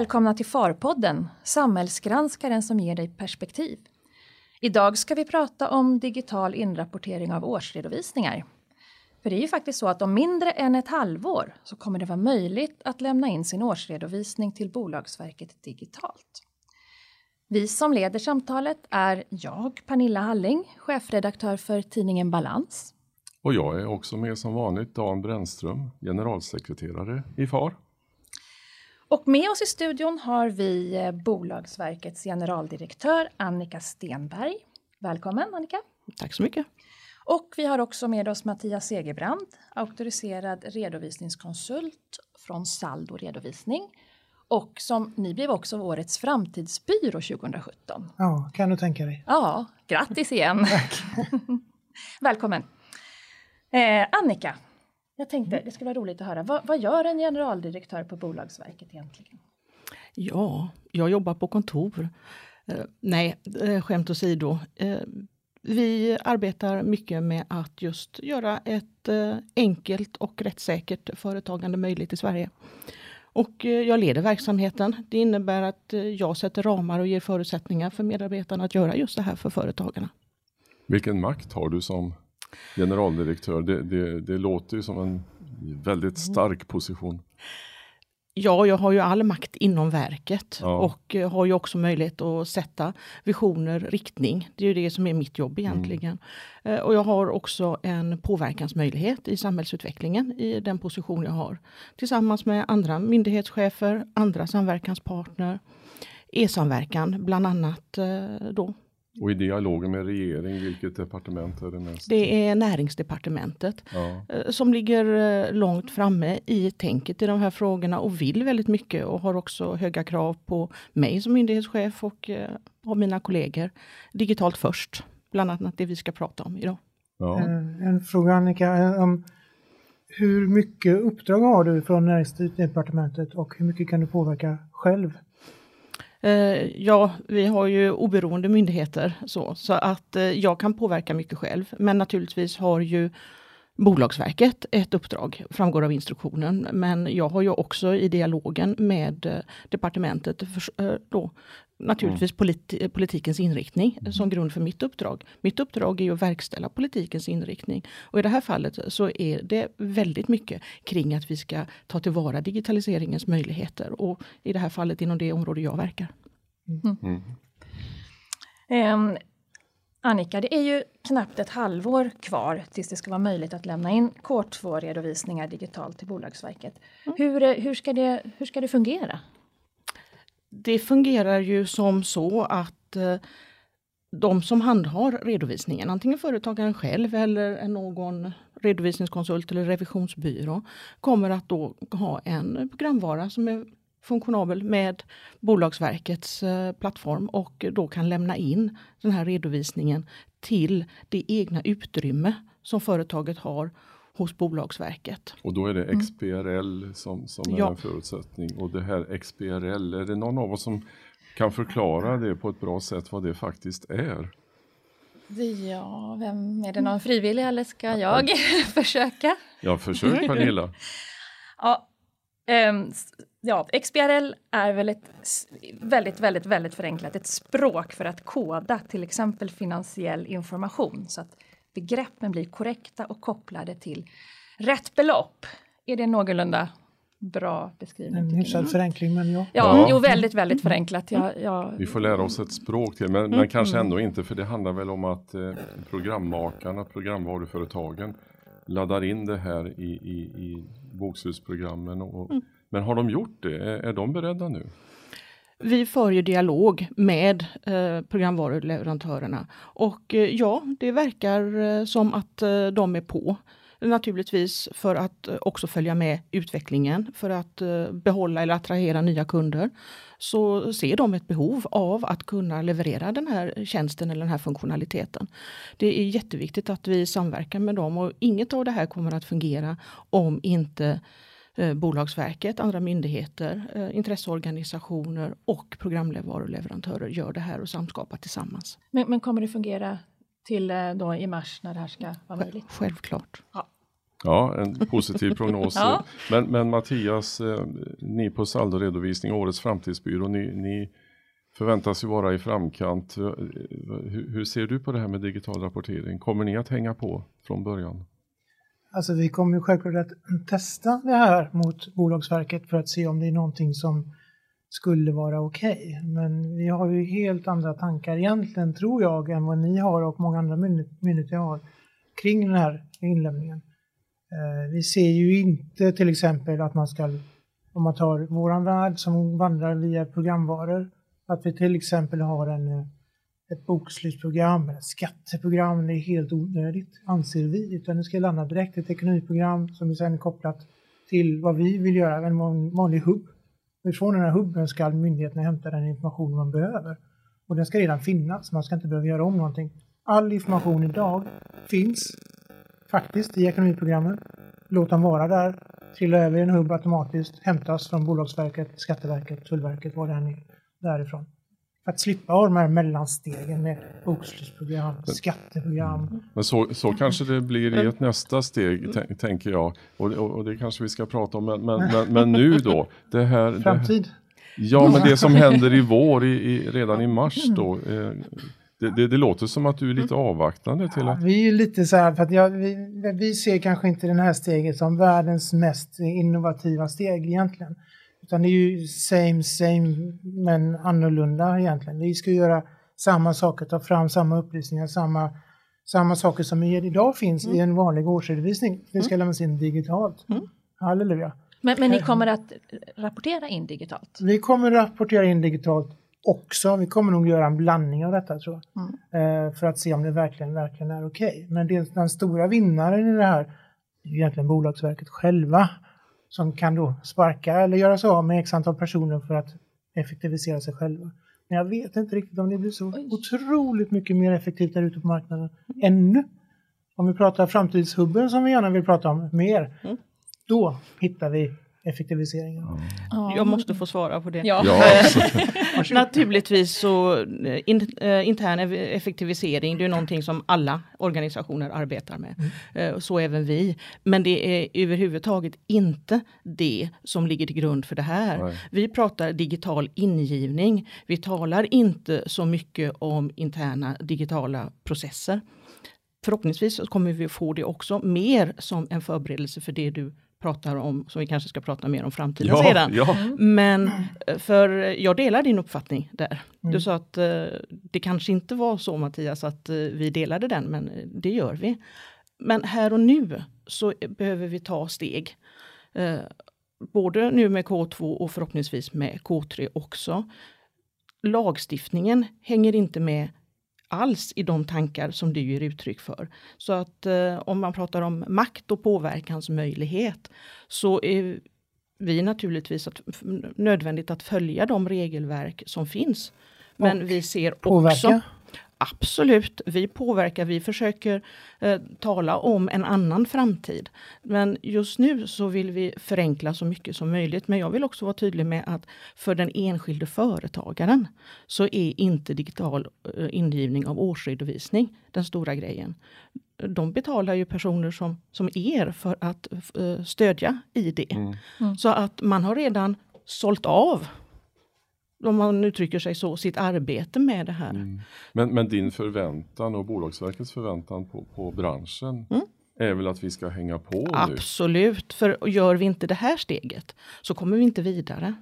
välkomna till Farpodden, samhällsgranskaren som ger dig perspektiv. Idag ska vi prata om digital inrapportering av årsredovisningar. För det är ju faktiskt så att om mindre än ett halvår så kommer det vara möjligt att lämna in sin årsredovisning till Bolagsverket digitalt. Vi som leder samtalet är jag, Pernilla Halling, chefredaktör för tidningen Balans. Och jag är också med som vanligt Dan Brännström, generalsekreterare i FAR. Och med oss i studion har vi eh, Bolagsverkets generaldirektör Annika Stenberg. Välkommen Annika! Tack så mycket! Och vi har också med oss Mattias Segerbrand, auktoriserad redovisningskonsult från Saldo Redovisning. Och som ni blev också årets framtidsbyrå 2017. Ja, kan du tänka dig. Ja, grattis igen! Tack. Välkommen! Eh, Annika, jag tänkte det skulle vara roligt att höra, vad, vad gör en generaldirektör på Bolagsverket egentligen? Ja, jag jobbar på kontor. Eh, nej, eh, skämt åsido. Eh, vi arbetar mycket med att just göra ett eh, enkelt och rättssäkert företagande möjligt i Sverige. Och eh, jag leder verksamheten. Det innebär att eh, jag sätter ramar och ger förutsättningar för medarbetarna att göra just det här för företagarna. Vilken makt har du som generaldirektör? Det, det, det låter ju som en väldigt stark position. Ja, jag har ju all makt inom verket Ja. och eh, har ju också möjlighet att sätta visioner, riktning. Det är ju det som är mitt jobb egentligen. Eh, Och jag har också en påverkansmöjlighet i samhällsutvecklingen i den position jag har. Tillsammans med andra myndighetschefer, andra samverkanspartner, e-samverkan bland annat eh, då. Och i dialogen med regering, vilket departement är det mest? Det är näringsdepartementet Ja. eh, som ligger eh, långt framme i tänket i de här frågorna och vill väldigt mycket och har också höga krav på mig som myndighetschef och eh, av mina kollegor. Digitalt först, bland annat det vi ska prata om idag. Ja. Eh, En fråga Annika, eh, om hur mycket uppdrag har du från näringsdepartementet och hur mycket kan du påverka själv? Eh, ja, vi har ju oberoende myndigheter så, så att eh, jag kan påverka mycket själv. Men naturligtvis har ju Bolagsverket ett uppdrag, framgår av instruktionen. Men jag har ju också i dialogen med eh, departementet för, eh, då, naturligtvis politi- politikens inriktning som grund för mitt uppdrag. Mitt uppdrag är ju att verkställa politikens inriktning. Och i det här fallet så är det väldigt mycket kring att vi ska ta tillvara digitaliseringens möjligheter. Och i det här fallet inom det område jag verkar. Mm. Ehm, Annika, det är ju knappt ett halvår kvar tills det ska vara möjligt att lämna in K2-redovisningar digitalt till Bolagsverket. Hur, eh, hur, ska det, hur ska det fungera? Det fungerar ju som så att eh, de som handhar redovisningen, antingen företagaren själv eller någon redovisningskonsult eller revisionsbyrå, kommer att då ha en programvara som är funktionabel med Bolagsverkets eh, plattform och då kan lämna in den här redovisningen till det egna utrymme som företaget har hos Bolagsverket. Och då är det XBRL som, som är Ja. en förutsättning. Och det här XBRL, är det någon av oss som kan förklara det på ett bra sätt vad det faktiskt är? Ja, vem, är det någon frivillig eller ska jag försöka? Ja, försök Pernilla. Ja, s- ja, XBRL är väl ett väldigt, väldigt, väldigt förenklat ett språk för att koda till exempel finansiell information så att begreppen blir korrekta och kopplade till rätt belopp. Är det någorlunda bra beskrivning? En hyfsad förenkling, men ja. Ja, Ja. jo, väldigt, väldigt förenklat. Jag, jag, Vi får lära oss ett språk till, men, men kanske ändå inte för det handlar väl om att eh, programmakarna, programvaruföretagen laddar in det här i, i, i bokslutsprogrammen. Och, Men har de gjort det? Är, är de beredda nu? Vi för ju dialog med eh, programvaruleverantörerna och eh, ja, det verkar eh, som att eh, de är på. Naturligtvis för att eh, också följa med utvecklingen, för att eh, behålla eller attrahera nya kunder. Så ser de ett behov av att kunna leverera den här tjänsten eller den här funktionaliteten. Det är jätteviktigt att vi samverkar med dem och inget av det här kommer att fungera om inte eh, Bolagsverket, andra myndigheter, eh, intresseorganisationer och programvaruleverantörer gör det här och samskapar tillsammans. men, men kommer det fungera till eh, då i mars när det här ska vara möjligt? Självklart. Ja. Ja, en positiv prognos. Ja. men, men Mattias, eh, ni på saldoredovisning, årets framtidsbyrå, ni, ni förväntas ju vara i framkant. Hur, hur ser du på det här med digital rapportering? Kommer ni att hänga på från början? Alltså vi kommer ju självklart att testa det här mot Bolagsverket för att se om det är någonting som skulle vara okej. Men vi har ju helt andra tankar egentligen, tror jag, än vad ni har och många andra myndigheter har kring den här inlämningen. Eh, vi ser ju inte till exempel att man ska, om man tar våran värld som vandrar via programvaror, att vi till exempel har en, eh, ett bokslutsprogram, ett skatteprogram, det är helt onödigt, anser vi. Utan det ska landa direkt i ett ekonomiprogram som är sedan kopplat till vad vi vill göra, en vanlig hubb. Ifrån den här hubben ska myndigheterna hämta den information man behöver. Och den ska redan finnas, man ska inte behöva göra om någonting. All information idag finns faktiskt i ekonomiprogrammen. Låt den vara där, trilla över i en hubb automatiskt, hämtas från Bolagsverket, Skatteverket, Tullverket, vad det än är, därifrån. För att slippa ha de här mellanstegen med bokslutsprogram, skatteprogram. Men så, så kanske det blir i ett nästa steg, tän- tänker jag. Och, och, och det kanske vi ska prata om. Men, men, men, men nu då? Det här, det här, Framtid. ja, men det som händer i vår, i, i, redan i mars då. Eh, det, det, det låter som att du är lite avvaktande till Ja, att... vi är lite så här, för att jag, vi, vi ser kanske inte det här steget som världens mest innovativa steg egentligen. Utan det är ju same same men annorlunda egentligen. Vi ska göra samma saker, ta fram samma upplysningar, samma, samma saker som idag finns i en vanlig årsredovisning. Det ska lämnas in digitalt. Halleluja. Men, men ni kommer att rapportera in digitalt? Vi kommer rapportera in digitalt också. Vi kommer nog göra en blandning av detta tror jag. Eh, för att se om det verkligen, verkligen är okej. Men det, den stora vinnaren i det här är egentligen Bolagsverket själva. Som kan då sparka eller göra sig av med x antal personer för att effektivisera sig själva. Men jag vet inte riktigt om det blir så otroligt mycket mer effektivt där ute på marknaden ännu. Om vi pratar framtidshubben som vi gärna vill prata om mer. Då hittar vi effektiviseringen. Jag måste få svara på det. Ja. Alltså, Naturligtvis så eh, in, eh, intern eff- effektivisering, det är någonting som alla organisationer arbetar med. Eh, så även vi. Men det är överhuvudtaget inte det som ligger till grund för det här. Nej. Vi pratar digital ingivning. Vi talar inte så mycket om interna digitala processer. Förhoppningsvis så kommer vi få det också mer som en förberedelse för det du pratar om, som vi kanske ska prata mer om framtiden ja, sedan. ja. Men eh, för jag delar din uppfattning där. Du sa att eh, det kanske inte var så Mattias att eh, vi delade den, men det gör vi. Men här och nu så behöver vi ta steg. Både nu med K2 och förhoppningsvis med K3 också. Lagstiftningen hänger inte med alls i de tankar som du ger uttryck för. Så att eh, om man pratar om makt och påverkansmöjlighet så är vi naturligtvis att, nödvändigt att följa de regelverk som finns. Men Och vi ser Påverka. Absolut, vi påverkar, vi försöker eh, tala om en annan framtid. Men just nu så vill vi förenkla så mycket som möjligt. Men jag vill också vara tydlig med att för den enskilde företagaren så är inte digital eh, ingivning av årsredovisning den stora grejen. De betalar ju personer som, som er för att eh, stödja i det. Så att man har redan sålt av om man uttrycker sig så, sitt arbete med det här. Men, men din förväntan och Bolagsverkets förväntan på, på branschen är väl att vi ska hänga på nu? Absolut, för gör vi inte det här steget så kommer vi inte vidare.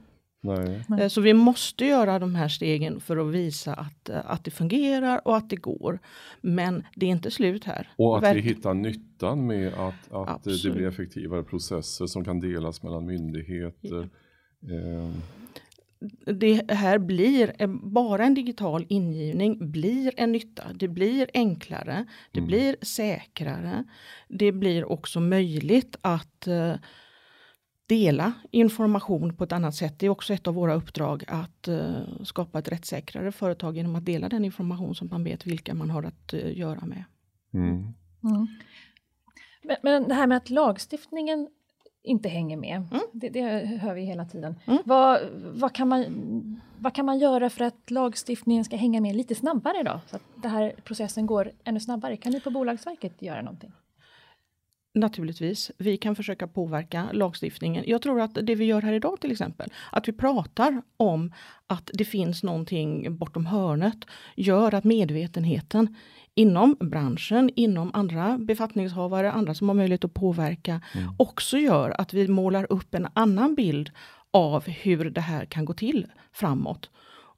Nej. Eh, Så vi måste göra de här stegen för att visa att, eh, att det fungerar och att det går. Men det är inte slut här. Och att Verk- vi hittar nyttan med att, att det blir effektivare processer som kan delas mellan myndigheter. Eh, det här blir bara en digital ingivning blir en nytta. Det blir enklare, det blir säkrare. Det blir också möjligt att eh, dela information på ett annat sätt. Det är också ett av våra uppdrag att eh, skapa ett rättssäkrare företag genom att dela den information som man vet vilka man har att eh, göra med. mm. Men, men det här med att lagstiftningen inte hänger med, Mm. det, det hör vi hela tiden. Vad, vad, kan man, vad kan man göra för att lagstiftningen ska hänga med lite snabbare då? Så att den här processen går ännu snabbare. Kan ni på Bolagsverket göra någonting? naturligtvis. Vi kan försöka påverka lagstiftningen. Jag tror att det vi gör här idag till exempel, att vi pratar om att det finns någonting bortom hörnet, gör att medvetenheten inom branschen, inom andra befattningshavare, andra som har möjlighet att påverka, mm. också gör att vi målar upp en annan bild av hur det här kan gå till framåt.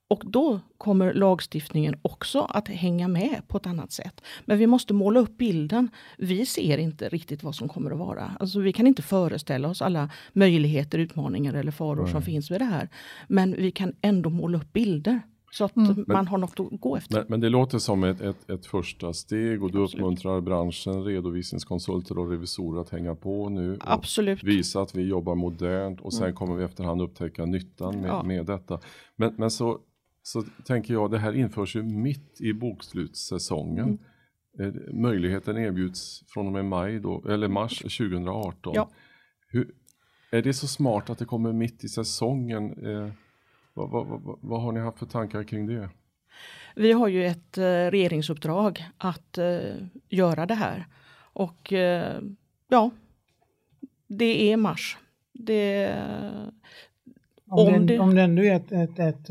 Och då kommer lagstiftningen också att hänga med på ett annat sätt. Men vi måste måla upp bilden. Vi ser inte riktigt vad som kommer att vara. Alltså vi kan inte föreställa oss alla möjligheter, utmaningar eller faror mm. som finns med det här. Men vi kan ändå måla upp bilder. Så att mm. man har något att gå efter. Men, men det låter som ett, ett, ett, första steg och du Absolut. uppmuntrar branschen, redovisningskonsulter och revisorer att hänga på nu. Och Absolut. Visa att vi jobbar modernt och sen mm. kommer vi efterhand upptäcka nyttan med, ja. med detta. Men, men så så tänker jag, det här införs ju mitt i bokslutssäsongen. Mm. Eh, möjligheten erbjuds från och med maj då, eller mars 2018. Ja. Hur, är det så smart att det kommer mitt i säsongen? Eh, vad, vad, vad, vad, har ni haft för tankar kring det? Vi har ju ett eh, regeringsuppdrag att eh, göra det här. Och eh, ja, det är mars. Det, om, om, det, om det ändå är ett, ett, ett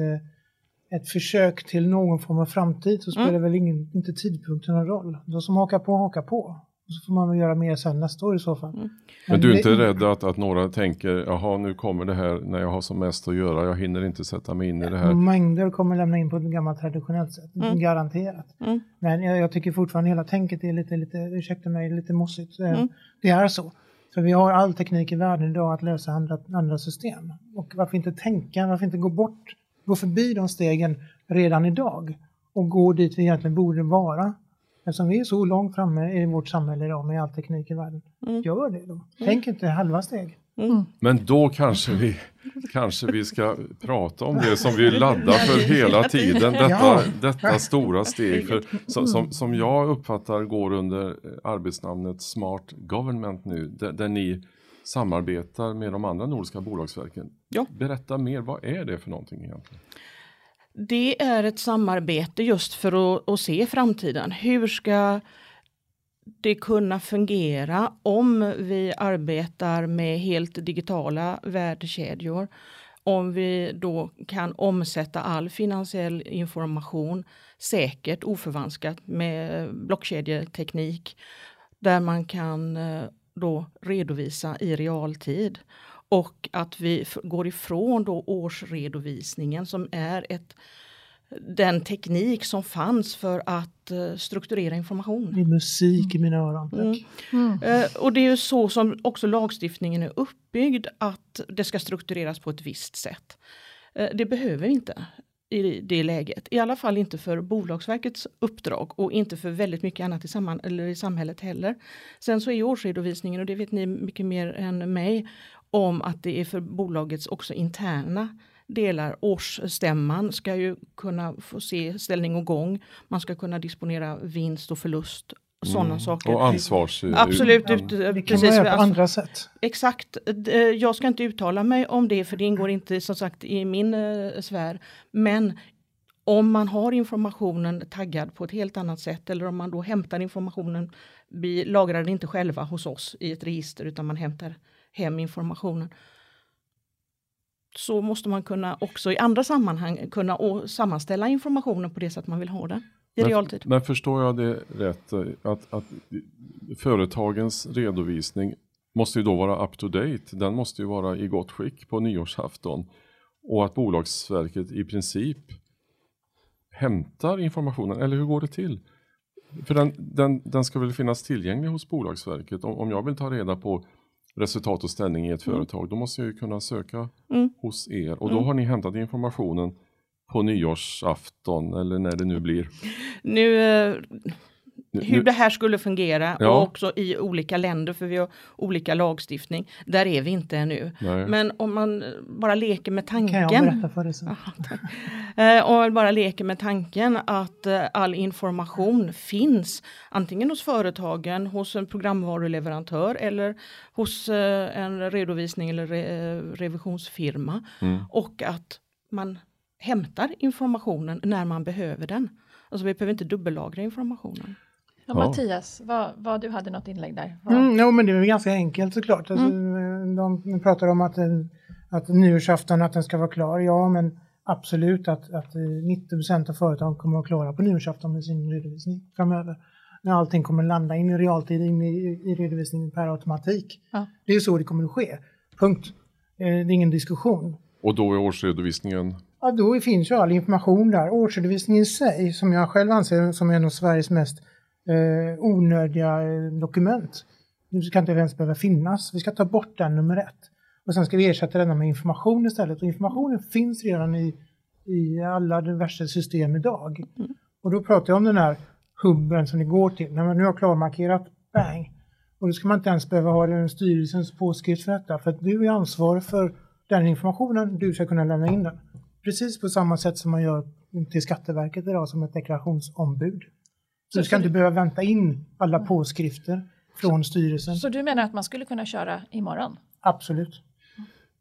ett försök till någon form av framtid så spelar mm. väl ingen, inte tidpunkten någon roll. De som hakar på, hakar på. Och så får man väl göra mer sen nästa år i så fall. Mm. Men du är inte rädd att, att några tänker, jaha nu kommer det här när jag har som mest att göra, jag hinner inte sätta mig in i det här. Mängder kommer lämna in på ett gammalt traditionellt sätt, mm. garanterat. Mm. Men jag, jag, tycker fortfarande hela tänket är lite, lite ursäkta mig, lite mossigt. Eh, mm. Det är så. För vi har all teknik i världen idag att lösa andra, andra system. Och varför inte tänka, varför inte gå bort gå förbi de stegen redan idag och gå dit vi egentligen borde vara. Eftersom vi är så långt framme i vårt samhälle idag med all teknik i världen. Mm. Gör det då. Mm. Tänk inte halva steg. Mm. Men då kanske vi, kanske vi ska prata om det som vi laddar för hela tiden. Detta, detta stora steg. För, som, som, som, jag uppfattar går under arbetsnamnet Smart Government nu. Där, där ni samarbetar med de andra nordiska bolagsverken. Ja. Berätta mer, vad är det för någonting egentligen? Det är ett samarbete just för att, att se framtiden. Hur ska det kunna fungera om vi arbetar med helt digitala värdekedjor? Om vi då kan omsätta all finansiell information säkert, oförvanskat med blockkedjeteknik där man kan eh, då redovisa i realtid. Och att vi går ifrån då årsredovisningen som är ett, den teknik som fanns för att uh, strukturera information. Det är musik i mina öron. Mm. Mm. Uh, och det är ju så som också lagstiftningen är uppbyggd att det ska struktureras på ett visst sätt. Uh, det behöver inte i det läget. I alla fall inte för Bolagsverkets uppdrag och inte för väldigt mycket annat i, samman, eller i samhället heller. Sen så är årsredovisningen, och det vet ni mycket mer än mig, om att det är för bolagets också interna delar. Årsstämman ska ju kunna få se ställning och gång. Man ska kunna disponera vinst och förlust sådana mm. saker. Och ansvars... Absolut. Ut, det kan precis, man göra på andra sätt. Exakt. Jag ska inte uttala mig om det för det ingår inte som sagt i min uh, sfär. Men om man har informationen taggad på ett helt annat sätt eller om man då hämtar informationen, vi lagrar den inte själva hos oss i ett register utan man hämtar hem informationen. Så måste man kunna också i andra sammanhang kunna sammanställa informationen på det sätt man vill ha den i men, realtid. Men förstår jag det rätt, att, att företagens redovisning måste ju då vara up to date, den måste ju vara i gott skick på nyårsafton och att Bolagsverket i princip hämtar informationen, eller hur går det till? För den, den, den ska väl finnas tillgänglig hos Bolagsverket. Om, om jag vill ta reda på resultat och ställning i ett mm. företag, då måste jag ju kunna söka mm. hos er och då mm. har ni hämtat informationen på nyårsafton eller när det nu blir. Nu, eh, hur nu, det här skulle fungera ja. och också i olika länder för vi har olika lagstiftning. Där är vi inte ännu. Nej. Men om man bara leker med tanken. Kan jag berätta för dig sen. Eh, om man bara leker med tanken att eh, all information finns antingen hos företagen, hos en programvaruleverantör eller hos en redovisning eller revisionsfirma. Mm. Och att man hämtar informationen när man behöver den. Alltså vi behöver inte dubbellagra informationen. Ja, Mattias, vad, vad, du hade något inlägg där? Mm, no, men det är ganska enkelt såklart. Alltså, mm. de pratar om att, att nyårsafton att den ska vara klar. Ja, men absolut att, att 90% av företagen kommer att vara klara på nyårsafton med sin redovisning framöver. När allting kommer att landa in i realtid in i, i redovisningen per automatik. Ja. Det är så det kommer att ske. Punkt. Eh, det är ingen diskussion. Och då är årsredovisningen? Ja, då finns ju all information där. Årsredovisningen i sig, som jag själv anser som en av Sveriges mest eh, onödiga eh, dokument. Nu ska inte ens behöva finnas. Vi ska ta bort den nummer ett. Och sen ska vi ersätta denna med information istället. Och informationen finns redan i, i alla diverse system idag. Mm. Och då pratar jag om den här hubben som det går till. När man nu har klarmarkerat, bang! Och då ska man inte ens behöva ha den styrelsens påskrift för detta. För att du är ansvarig för den informationen, du ska kunna lämna in den. Precis på samma sätt som man gör till Skatteverket idag som ett deklarationsombud. Så du ska inte behöva vänta in alla påskrifter från styrelsen. Så du menar att man skulle kunna köra imorgon? Absolut.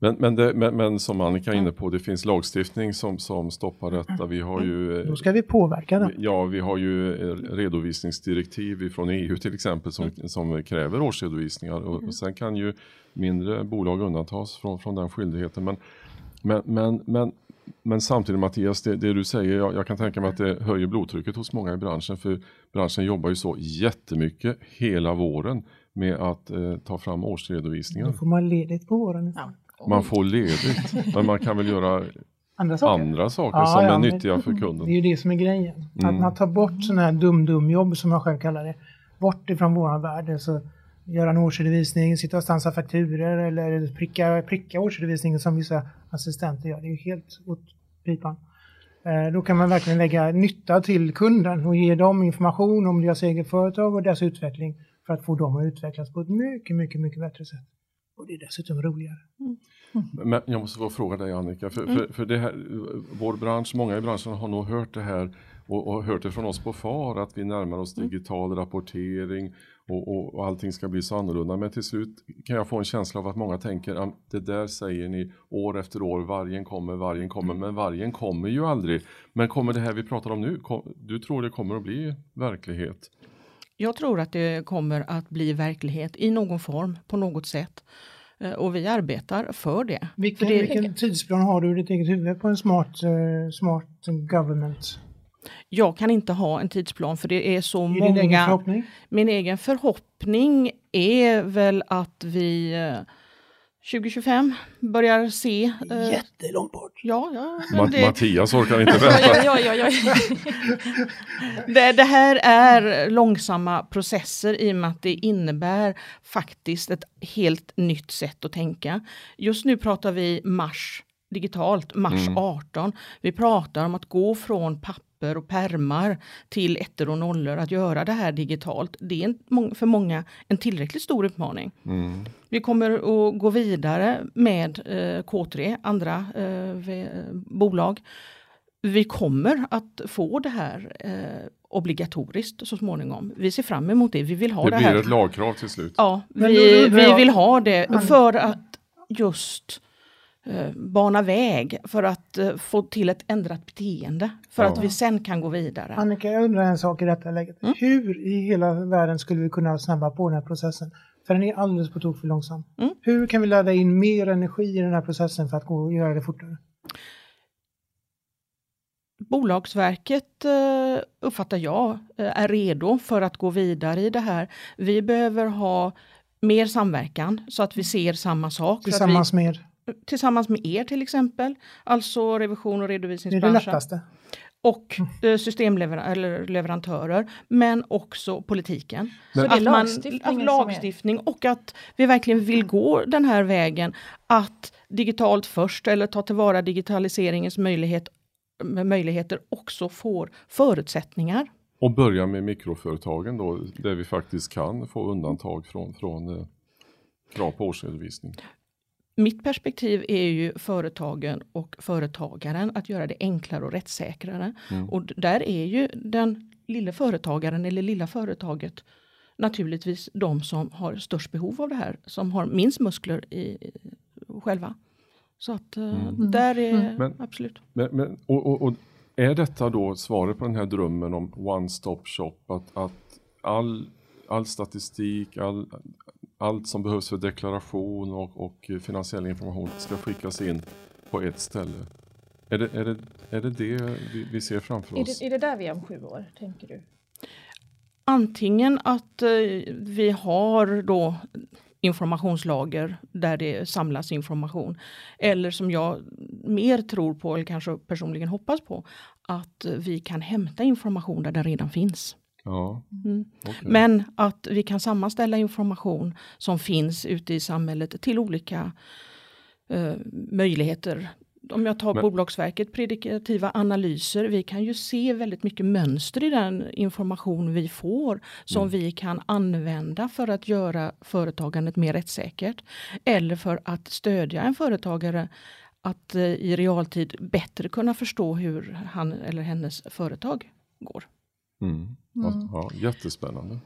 Men, men, det, men, men, som Annika är inne på, det finns lagstiftning som, som stoppar detta. Vi har ju, Då ska vi påverka det. Ja, vi har ju redovisningsdirektiv från EU till exempel som, som kräver årsredovisningar och, och sen kan ju mindre bolag undantas från, från den skyldigheten. Men, men, men, men, men samtidigt Mattias, det, det du säger, jag, jag, kan tänka mig att det höjer blodtrycket hos många i branschen för branschen jobbar ju så jättemycket hela våren med att eh, ta fram årsredovisningar. Då får man ledigt på våren. Ja. Man får ledigt, men man kan väl göra andra saker, andra saker ja, som ja, är nyttiga för kunden. Det är ju det som är grejen. Mm. Att man tar bort sådana här dum-dum-jobb som jag själv kallar det. Bort ifrån våran värld. Så göra en årsredovisning, sitta och stansa fakturer eller pricka, pricka årsredovisningen som vissa assistenter gör. Det är ju helt åt pipan. Eh, då kan man verkligen lägga nytta till kunden och ge dem information om deras eget företag och deras utveckling för att få dem att utvecklas på ett mycket, mycket, mycket bättre sätt. Och det är dessutom roligare. Mm. Mm. Men jag måste få fråga dig Annika, för, mm. för, för det här, vår bransch, många i branschen har nog hört det här och, och hört det från oss på FAR att vi närmar oss mm. digital rapportering och, och, och allting ska bli så annorlunda. Men till slut kan jag få en känsla av att många tänker det där säger ni år efter år, vargen kommer, vargen kommer, men vargen kommer ju aldrig. Men kommer det här vi pratar om nu, kom, du tror det kommer att bli verklighet? Jag tror att det kommer att bli verklighet i någon form, på något sätt. Eh, och vi arbetar för det. Vilken, för det... vilken tidsplan har du i ditt eget huvud på en smart, uh, smart government? Jag kan inte ha en tidsplan för det är så är många... Din egen förhoppning? Min egen förhoppning är väl att vi 2025 eh, börjar se... Eh, Jättelångt bort. Ja, ja. Det... Mattias orkar inte vänta. ja, ja, ja, det, det, här är långsamma processer i och med att det innebär faktiskt ett helt nytt sätt att tänka. Just nu pratar vi mars digitalt, mars mm. 18. Vi pratar om att gå från papper papper och permar till ettor och nollor, att göra det här digitalt. Det är för många en tillräckligt stor utmaning. Mm. Vi kommer att gå vidare med eh, K3, andra eh, bolag. Vi kommer att få det här eh, obligatoriskt så småningom. Vi ser fram emot det. Vi vill ha det, det här. Det blir ett lagkrav till slut. Ja, vi, vi vill ha det för att just eh, bana väg för att eh, få till ett ändrat beteende. För ja. att vi sen kan gå vidare. Annika, jag undrar en sak i detta läget. Mm. Hur i hela världen skulle vi kunna snabba på den här processen? För den är alldeles på tok för långsam. Mm. Hur kan vi ladda in mer energi i den här processen för att gå och göra det fortare? Bolagsverket eh, uppfattar jag är redo för att gå vidare i det här. Vi behöver ha mer samverkan så att vi ser samma sak. Tillsammans vi, med? Tillsammans med er till exempel, alltså revision och redovisningsbranschen. Det är det lättaste. Och eh, systemleverantörer, men också politiken. Men, så att, man, lagstiftning, lagstiftning och att vi verkligen vill gå den här vägen att digitalt först eller ta tillvara digitaliseringens möjlighet, möjligheter också får förutsättningar. Och börja med mikroföretagen då, där vi faktiskt kan få undantag från, från eh, krav på årsredovisning mitt perspektiv är ju företagen och företagaren att göra det enklare och rättssäkrare. Mm. Och där är ju den lilla företagaren eller lilla företaget naturligtvis de som har störst behov av det här, som har minst muskler i, själva. Så att eh, mm. där är mm. men, absolut. Men, men och, och, och, är detta då svaret på den här drömmen om one stop shop? Att, att all, all statistik, all, allt som behövs för deklaration och, och finansiell information ska skickas in på ett ställe. Är det är det, är det, det vi, vi ser framför Är oss? det, är det där vi är om sju år, tänker du? Antingen att eh, vi har då informationslager där det samlas information. Eller som jag mer tror på, eller kanske personligen hoppas på, att vi kan hämta information där den redan finns. Ja, Mm. okej. Men att vi kan sammanställa information som finns ute i samhället till olika eh, möjligheter. Om jag tar Men- Bolagsverket, predikativa analyser, vi kan ju se väldigt mycket mönster i den information vi får som Mm. vi kan använda för att göra företagandet mer rättssäkert. Eller för att stödja en företagare att eh, i realtid bättre kunna förstå hur han eller hennes företag går. Mm. Ja, ja, jättespännande.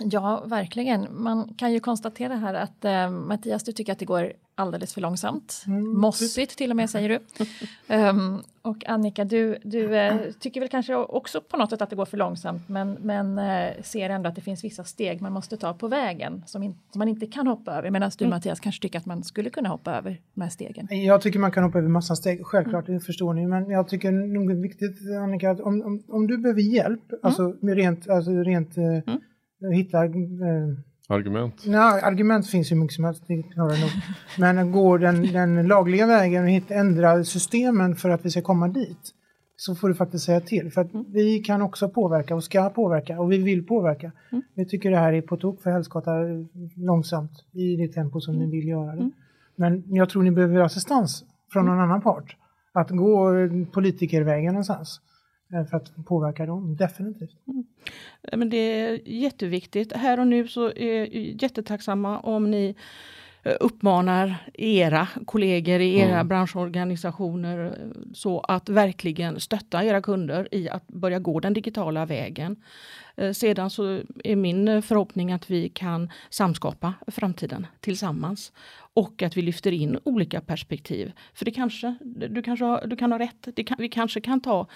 Ja, verkligen. Man kan ju konstatera här att eh, Mattias, du tycker att det går alldeles för långsamt. Mm, Mossigt till och med säger du. Ehm, och Annika, du, du eh, tycker väl kanske också på något sätt att det går för långsamt men, men eh, ser ändå att det finns vissa steg man måste ta på vägen som, in, som man inte kan hoppa över. Medan du Mattias kanske tycker att man skulle kunna hoppa över de här stegen. Jag tycker man kan hoppa över massa steg, självklart, det förstår ni. Men jag tycker nog det är viktigt, Annika, att om, om, om du behöver hjälp, alltså med rent, alltså rent eh, hitta Argument? Nej, argument finns ju mycket som helst, det klarar jag nog. Men går den, den lagliga vägen och hitta, ändra systemen för att vi ska komma dit så får du faktiskt säga till. För att vi kan också påverka och ska påverka och vi vill påverka. Vi tycker det här är på tok för helskotta långsamt i det tempo som ni vill göra det. Men jag tror ni behöver assistans från någon annan part. Att gå politikervägen någonstans Eh, för att påverka dem, definitivt. Mm. Eh, men det är jätteviktigt. Här och nu så är jättetacksamma om ni uppmanar era kollegor i era Mm. branschorganisationer eh, så att verkligen stötta era kunder i att börja gå den digitala vägen. Eh, Sedan så är min eh, förhoppning att vi kan samskapa framtiden tillsammans och att vi lyfter in olika perspektiv. För det kanske, du, kanske har, du kan ha rätt, kan, vi kanske kan ta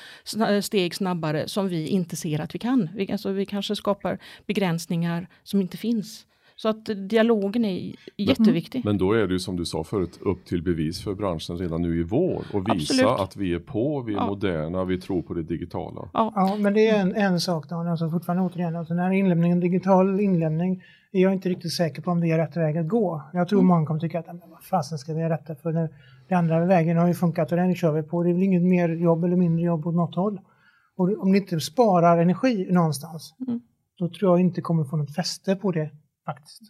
steg snabbare som vi inte ser att vi kan. Vi, alltså, vi kanske skapar begränsningar som inte finns. Så att dialogen är jätteviktig. Men då är det ju som du sa förut upp till bevis för branschen redan nu i vår och visa Absolut. att vi är på, vi är Ja. moderna, vi tror på det digitala. Ja, Ja, men det är en, en sak då, alltså fortfarande återigen, alltså den här inlämningen, digital inlämning, är jag inte riktigt säker på om det är rätt väg att gå. Jag tror många kommer tycka att, "Men vad fasen ska vi göra detta för nu, den andra vägen har ju funkat och den kör vi på. Det är väl inget mer jobb eller mindre jobb åt något håll. Och om ni inte sparar energi någonstans, då tror jag inte kommer få något fäste på det faktiskt.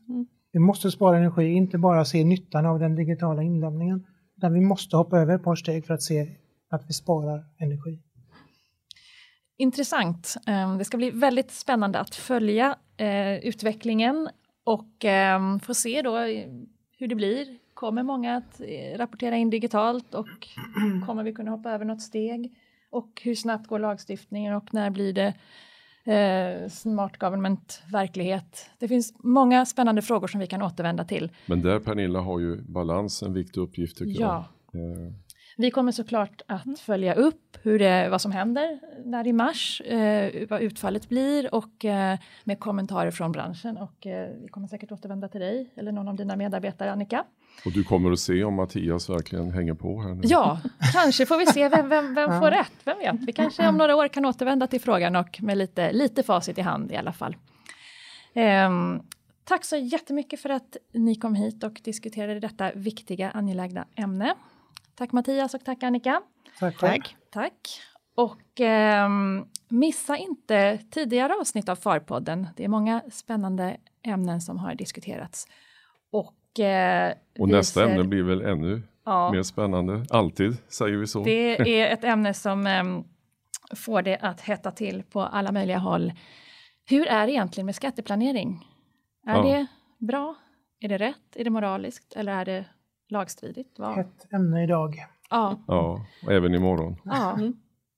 Vi måste spara energi, inte bara se nyttan av den digitala inlämningen, utan vi måste hoppa över ett par steg för att se att vi sparar energi. Intressant. Ehm, Det ska bli väldigt spännande att följa eh, utvecklingen och ehm, få se då hur det blir. Kommer många att eh, rapportera in digitalt och kommer vi kunna hoppa över något steg? Och hur snabbt går lagstiftningen och när blir det eh, smart government verklighet? Det finns många spännande frågor som vi kan återvända till. Men där Pernilla har ju balans en viktig uppgift tycker Ja. jag. Eh, Vi kommer såklart att följa upp hur det, vad som händer där i mars, eh, vad utfallet blir och eh, med kommentarer från branschen. Och eh, vi kommer säkert återvända till dig eller någon av dina medarbetare, Annika. Och du kommer att se om Mattias verkligen hänger på här nu. Ja, kanske får vi se vem, vem, vem får rätt, vem vet. Vi kanske om några år kan återvända till frågan och med lite, lite facit i hand i alla fall. Ehm, tack så jättemycket för att ni kom hit och diskuterade detta viktiga, angelägna ämne. Tack Mattias och tack Annika. Tack. tack. Tack. Och ehm, missa inte tidigare avsnitt av Farpodden. Det är många spännande ämnen som har diskuterats. Och, Och vi nästa ser- ämne blir väl ännu ja, mer spännande. Alltid säger vi så. Det är ett ämne som ehm, får det att hetta till på alla möjliga håll. Hur är det egentligen med skatteplanering? Är Ja. det bra? Är det rätt? Är det moraliskt? Eller är det lagstridigt? Vad- Ett ämne idag. Ja, Ja, och även imorgon. ja,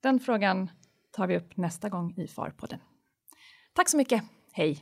den frågan tar vi upp nästa gång i Farpodden. Tack så mycket. Hej!